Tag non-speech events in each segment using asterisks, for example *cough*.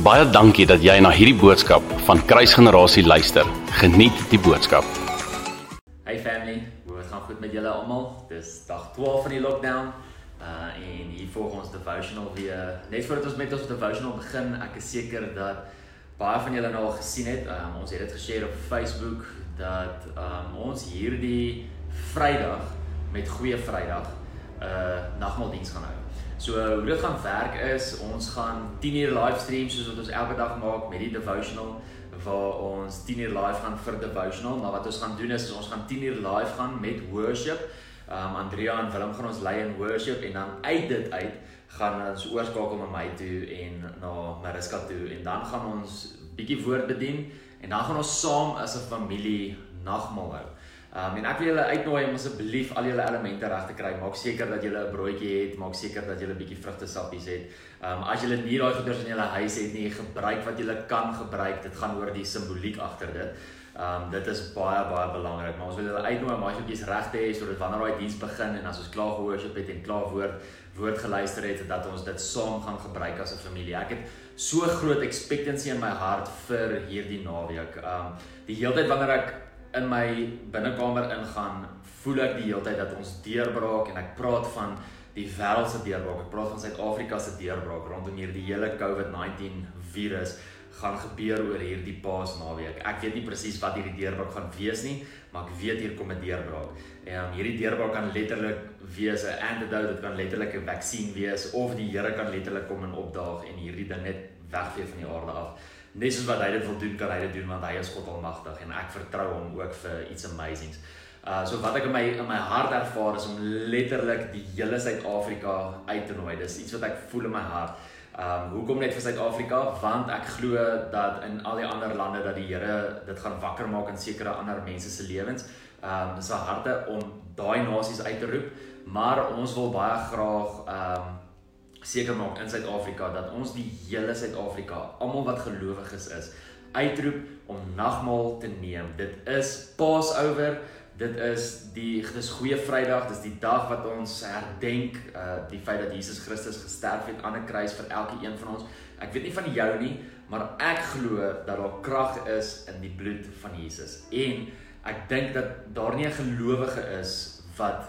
Baie dankie dat jy na hierdie boodskap van Kruisgenerasie luister. Geniet die boodskap. Hey family, hoe het gaan goed met julle almal? Dis dag 12 van die lockdown. Uh en hier volg ons devotional weer. Net voordat ons met ons devotional begin, ek is seker dat baie van julle nou al gesien het. Um, ons het dit geshare op Facebook dat um, ons hierdie Vrydag met Goeie Vrydag uh, nagmaaldiens gaan hou. So hoe dit gaan werk is, ons gaan 10 uur livestream soos wat ons elke dag maak met die devotional waar ons 10 uur live gaan vir devotional, maar wat ons gaan doen is, is ons gaan 10 uur live gaan met worship. Um Andrea en Willem gaan ons lei in worship en dan uit dit uit gaan ons oorskakel na my toe en na Mariska toe en dan gaan ons bietjie woord bedien en dan gaan ons saam as 'n familie nagmaal hou. Um en ek wil julle uitnooi om asseblief al julle elemente reg te kry. Maak seker dat julle 'n broodjie het, maak seker dat julle 'n bietjie vrugtesappies het. Um as julle nie daai goeders in julle huis het nie, gebruik wat julle kan gebruik. Dit gaan oor die simboliek agter dit. Um dit is baie baie belangrik. Maar ons wil julle uitnooi om baie reg te hê sodat wanneer daai diens begin en as ons klaar gehoorship het en klaar woord woord geluister het, dat ons dit saam gaan gebruik as 'n familie. Ek het so groot expectancy in my hart vir hierdie naweek. Um die hele tyd wanneer ek in my binnekamer ingaan, voel ek die hele tyd dat ons deurbraak en ek praat van die wêreld se deurbraak. Ek praat van Suid-Afrika se deurbraak rondom hierdie hele COVID-19 virus gaan gebeur oor hierdie Paasnaweek. Ek weet nie presies wat hierdie deurbraak gaan wees nie, maar ek weet hier kom 'n deurbraak. En hierdie deurbraak kan letterlik wees 'n antidote, dit kan letterlik 'n vaksin wees of die Here kan letterlik kom en opdaag en hierdie ding net wegvee van die aarde af net soos wat hy dit wil doen, kan hy dit doen want hy is God almagtig en ek vertrou hom ook vir iets amazings. Uh so wat ek in my in my hart ervaar is om letterlik die hele Suid-Afrika uit te nooi. Dis iets wat ek voel in my hart. Um hoekom net vir Suid-Afrika? Want ek glo dat in al die ander lande dat die Here dit gaan wakker maak in sekere ander mense se lewens. Um dis 'n harte om daai nasies uit te roep, maar ons wil baie graag um seker maak in Suid-Afrika dat ons die hele Suid-Afrika, almal wat gelowiges is, uitroep om nagmaal te neem. Dit is Passover. Dit is die dis goeie Vrydag, dis die dag wat ons herdenk uh die feit dat Jesus Christus gesterf het aan 'n kruis vir elke een van ons. Ek weet nie van jou nie, maar ek glo dat daar krag is in die bloed van Jesus. En ek dink dat daar nie 'n gelowige is wat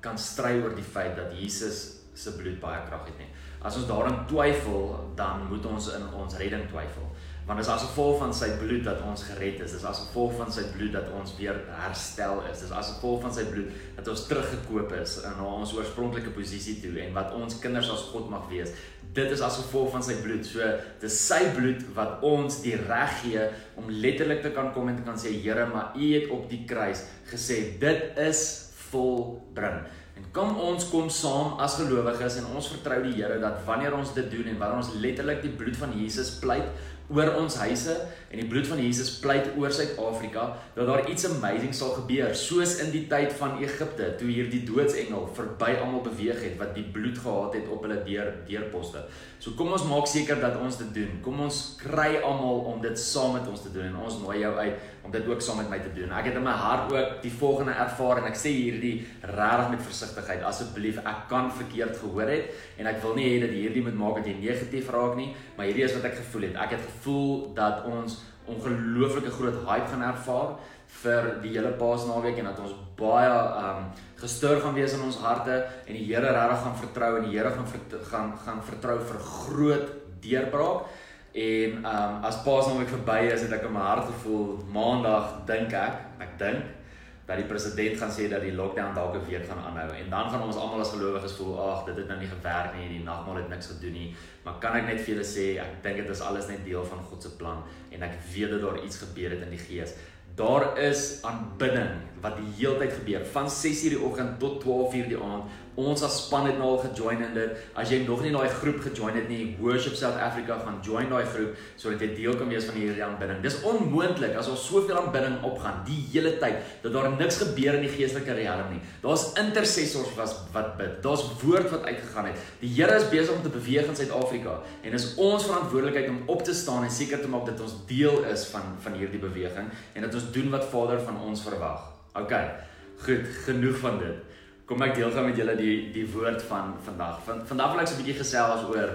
kan stry oor die feit dat Jesus se bloed baie krag het nie. As ons daarin twyfel, dan moet ons in ons redding twyfel. Want dit is as gevolg van sy bloed dat ons gered is. Dit is as gevolg van sy bloed dat ons weer herstel is. Dit is as gevolg van sy bloed dat ons teruggekoop is in ons oorspronklike posisie toe en wat ons kinders as God mag wees. Dit is as gevolg van sy bloed. So dis sy bloed wat ons die reg gee om letterlik te kan kom en te kan sê Here, maar U het op die kruis gesê dit is volbring. En kom ons kom saam as gelowiges en ons vertrou die Here dat wanneer ons dit doen en wanneer ons letterlik die bloed van Jesus pleit oor ons huise en die bloed van Jesus pleit oor Suid-Afrika dat daar iets amazing sal gebeur soos in die tyd van Egipte toe hierdie doodsengel verby almal beweeg het wat die bloed gehad het op hulle deur deurposte. So kom ons maak seker dat ons dit doen. Kom ons kry almal om dit saam met ons te doen en ons nooi jou uit om dit ook saam met my te doen. Ek het in my hart ook die volgende ervaar en ek sê hierdie regtig met versigtigheid. Asseblief, ek kan verkeerd gehoor het en ek wil nie hê dat hierdie moet maak dat jy negatief raak nie, maar hierdie is wat ek gevoel het. Ek het gevoel dat ons ongelooflike groot hype gaan ervaar vir die hele Paasnaweek en dat ons baie um gestur gaan wees in ons harte en die Here regtig gaan vertrou en die Here gaan gaan gaan vertrou vir groot deurbraak. En um as Paasnaweek verby is, het ek in my hart gevoel Maandag dink ek, ek dink dat die president gaan sê dat die lockdown dalk 'n week gaan aanhou en dan gaan ons almal as gelowiges voel, ag, dit het nou nie gewerk nie, die nagmaal het niks gedoen nie. Maar kan ek net vir julle sê, ek dink dit is alles net deel van God se plan en ek weet dat daar iets gebeur het in die gees. Daar is aanbidding wat die heeltyd gebeur van 6:00 die oggend tot 12:00 die aand Ons as span het nou al gejoin in dit. As jy nog nie daai groep gejoin het nie, Worship South Africa gaan join daai groep sodat jy deel kan wees van hierdie aanbidding. Dis onmoontlik as ons soveel aanbidding opgaan die hele tyd dat daar niks gebeur in die geestelike riem nie. Daar's intercessors wat wat bid. Daar's woord wat uitgegaan het. Die Here is besig om te beweeg in Suid-Afrika en is ons verantwoordelikheid om op te staan en seker te maak dat ons deel is van van hierdie beweging en dat ons doen wat Vader van ons verwag. OK. Goed, genoeg van dit. Kom ek deel gou met julle die die woord van vandag. Van vandag wil ek so 'n bietjie gesels oor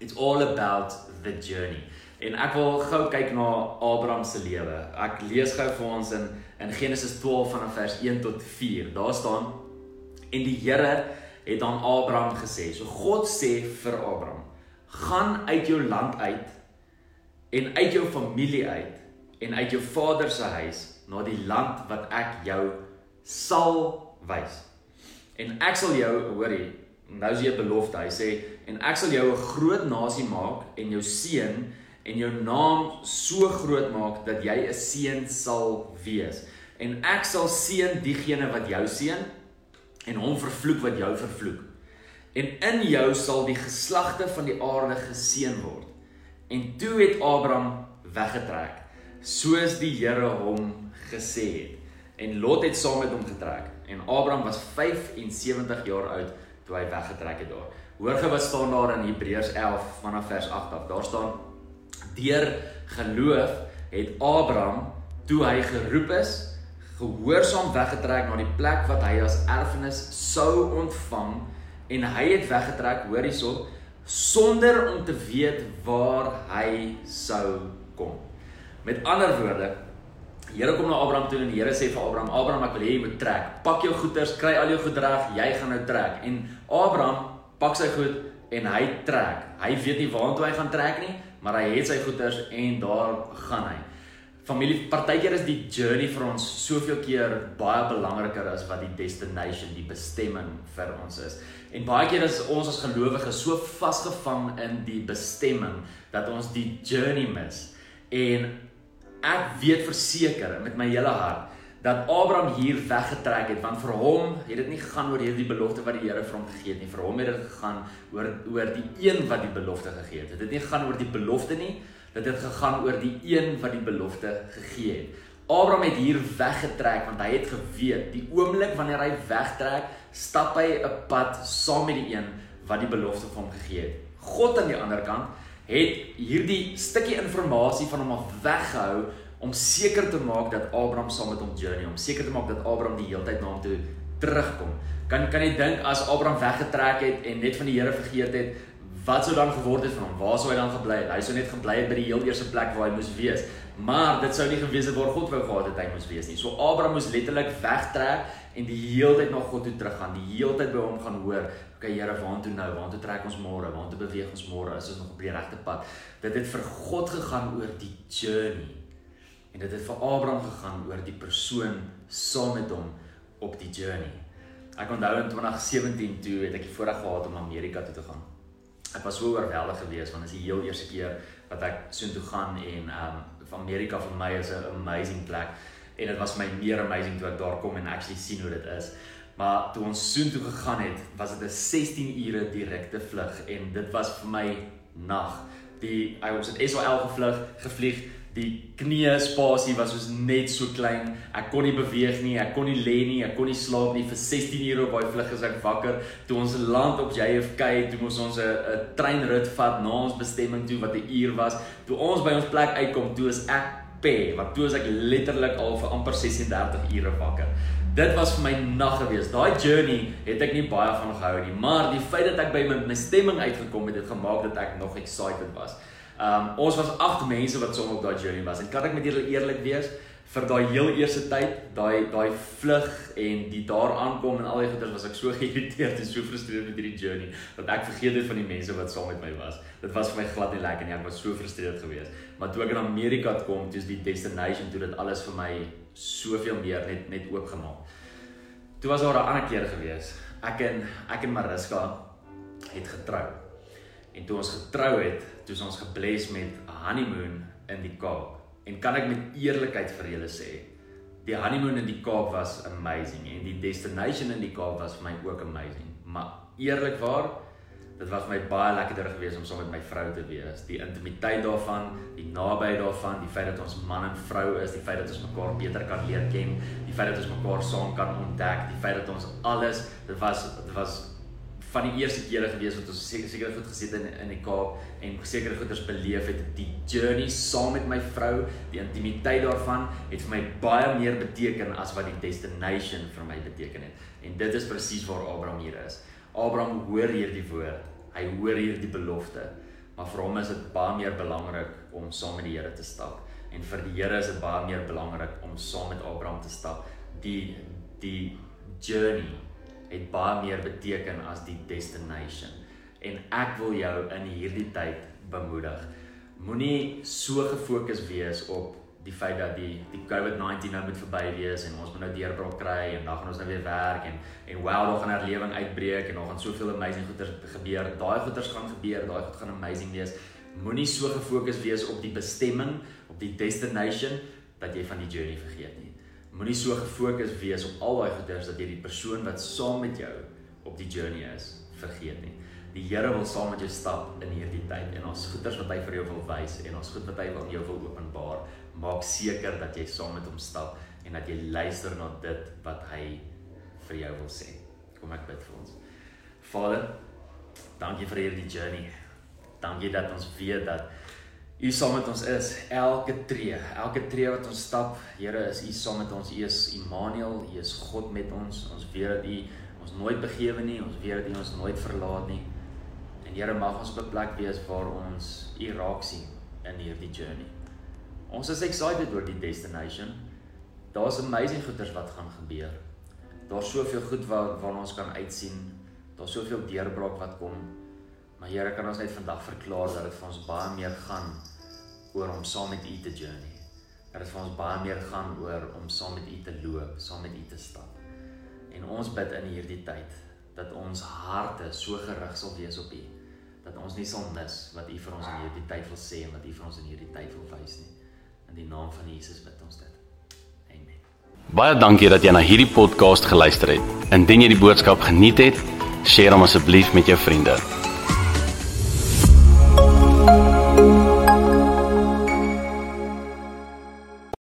It's all about the journey. En ek wil gou kyk na Abraham se lewe. Ek lees gou vir ons in in Genesis 12 vanaf vers 1 tot 4. Daar staan en die Here het aan Abraham gesê. So God sê vir Abraham: "Gaan uit jou land uit en uit jou familie uit en uit jou vader se huis na die land wat ek jou sal wys. En ek sal jou, hoorie, nou is jy 'n belofte. Hy sê en ek sal jou 'n groot nasie maak en jou seën en jou naam so groot maak dat jy 'n seën sal wees. En ek sal seën diegene wat jou seën en hom vervloek wat jou vervloek. En in jou sal die geslagte van die aarde geseën word. En toe het Abraham weggetrek soos die Here hom gesê het. En Lot het saam met hom getrek. En Abraham was 75 jaar oud toe hy weggetrek het daar. Hoor gou wat staan daar in Hebreërs 11 vanaf vers 8 af. Daar staan Deur geloof het Abraham toe hy geroep is, gehoorsaam weggetrek na die plek wat hy as erfenis sou ontvang en hy het weggetrek, hoor hierso, sonder om te weet waar hy sou kom. Met ander woorde, die Here kom na Abraham toe en die Here sê vir Abraham, Abraham, ek wil hê jy moet trek. Pak jou goederes, kry al jou goed reg, jy gaan nou trek. En Abraham pak sy goed en hy trek. Hy weet nie waartoe hy gaan trek nie, maar hy het sy goeders en daar gaan hy. Familie, partykeer is die journey vir ons soveel keer baie belangriker as wat die destination, die bestemming vir ons is. En baie keer is ons as gelowiges so vasgevang in die bestemming dat ons die journey mis. En ek weet verseker met my hele hart dat Abraham hier weggetrek het want vir hom het dit nie gegaan oor hierdie belofte wat die Here vir hom gegee het nie. Vir hom het dit gegaan oor oor die een wat die belofte gegee het. Dit het nie gegaan oor die belofte nie dit het gegaan oor die een wat die belofte gegee het. Abraham het hier weggetrek want hy het geweet die oomblik wanneer hy wegtrek stap hy 'n pad saam met die een wat die belofte vir hom gegee het. God aan die ander kant het hierdie stukkie inligting van hom af weggehou om seker te maak dat Abraham saam met hom journey, om seker te maak dat Abraham die hele tyd na hom toe terugkom. Kan kan jy dink as Abraham weggetrek het en net van die Here vergeet het, wat sou dan geword het van hom? Waar sou hy dan gebly het? Hy sou net gebly het by die heel eerste plek waar hy moes wees. Maar dit sou nie gewees het waar God wou gehad het hy moes wees nie. So Abraham moes letterlik wegtrek en die hele tyd na God toe teruggaan, die hele tyd by hom gaan hoor, okay Here, waartoe nou? Waartoe trek ons môre? Waartoe beweeg ons môre? Is ons nog op die regte pad? Dit het vir God gegaan oor die journey En dit het vir Abraham gegaan oor die persoon saam met hom op die journey. Ek onthou in 2017 toe het ek die voorreg gehad om Amerika toe te gaan. Ek was so oorweldig geweest want dit is die heel eerste keer wat ek soontoe gaan en um van Amerika vir my is 'n amazing plek en dit was vir my meer amazing toe ek daar kom en actually sien hoe dit is. Maar toe ons soontoe gegaan het, was dit 'n 16 ure direkte vlug en dit was vir my nag. Die ek ons het SAL gevlug, gevlieg Die knie spasie was soos net so klein. Ek kon nie beweeg nie, ek kon nie lê nie, ek kon nie slaap nie vir 16 ure op daai vlug as ek wakker. Toe ons land op JFK, toe moes ons 'n treinrit vat na ons bestemming toe wat 'n uur was. Toe ons by ons plek uitkom, toe is ek pe, want toe is ek letterlik al vir amper 36 ure wakker. Dit was vir my nag gewees. Daai journey het ek nie baie van gehou nie, maar die feit dat ek by my bestemming uitgekom het, het gemaak dat ek nog excited was. Um ons was 8 mense wat saam op daai journey was. En kan ek met julle eerlik wees, vir daai heel eerste tyd, daai daai vlug en die daar aankom en al die goeders was ek so *laughs* geïrriteerd en so frustreerd met hierdie journey dat ek vergeet het van die mense wat saam met my was. Dit was vir my glad nie lekker nie. Ek was so frustreerd geweest. Maar toe ek in Amerika kom, dis die destination toe dit alles vir my soveel meer net net oopgemaak. Toe was daar 'n ander keer geweest. Ek en ek en Mariska het getrou. En toe ons getrou het, toe ons gebless met 'n honeymoon in die Kaap. En kan ek met eerlikheid vir julle sê, die honeymoon in die Kaap was amazing en die destination in die Kaap was vir my ook amazing. Maar eerlikwaar, dit was my baie lekkerder geweest om saam met my vrou te wees. Die intimiteit daarvan, die nabyheid daarvan, die feit dat ons man en vrou is, die feit dat ons mekaar beter kan leer ken, die feit dat ons mekaar saam kan ontdek, die feit dat ons alles, dit was dit was van die eerste kere gewees wat ons seker seker goed gesit in in die Kaap en sekere goeders beleef het. Die journey saam met my vrou die intimiteit daarvan het vir my baie meer beteken as wat die destination vir my beteken het. En dit is presies waar Abraham hier is. Abraham hoor hierdie woord. Hy hoor hierdie belofte. Maar vir hom is dit baie meer belangrik om saam met die Here te stap. En vir die Here is dit baie meer belangrik om saam met Abraham te stap. Die die journey het baie meer beteken as die destination. En ek wil jou in hierdie tyd bemoedig. Moenie so gefokus wees op die feit dat die die COVID-19 nou moet verby wees en ons moet nou deurbraak kry en dan gaan ons nou weer werk en en wow, daar gaan herlewing uitbreek en daar gaan soveel amazing goeders gebeur. Daai goeders gaan gebeur, daai goed gaan amazing wees. Moenie so gefokus wees op die bestemming, op die destination dat jy van die journey vergeet nie. Moenie so gefokus wees op al daai goeders dat jy die persoon wat saam met jou op die journey is, vergeet nie. Die Here wil saam met jou stap in hierdie tyd en ons goeders wat hy vir jou wil wys en ons goed wat hy wil jou wil openbaar, maak seker dat jy saam met hom stap en dat jy luister na dit wat hy vir jou wil sê. Kom ek bid vir ons. Vader, dankie vir hierdie journey. Dankie dat ons weet dat U saam met ons is elke tree, elke tree wat ons stap. Here, is U saam met ons. U is Immanuel, U is God met ons. Ons weet dat U ons nooit begewe nie. Ons weet dat U ons nooit verlaat nie. En Here mag ons op 'n plek wees waar ons U raak sien in hierdie journey. Ons is excited oor die destination. Daar's amazing goeders wat gaan gebeur. Daar's soveel goed wat waarna ons kan uitsien. Daar's soveel deurbraak wat kom. Maar Here, kan ons net vandag verklaar dat dit vir ons baie meer gaan oor om saam met U te journey. Dat dit vir ons baie meer gaan oor om saam met U te loop, saam met U te stap. En ons bid in hierdie tyd dat ons harte so gerig sal wees op U dat ons nie sal mis wat U vir ons in hierdie tyd wil sê en wat U vir ons in hierdie tyd wil wys nie. In die naam van Jesus bid ons dit. Amen. Baie dankie dat jy na hierdie podcast geluister het. Indien jy die boodskap geniet het, deel hom asseblief met jou vriende.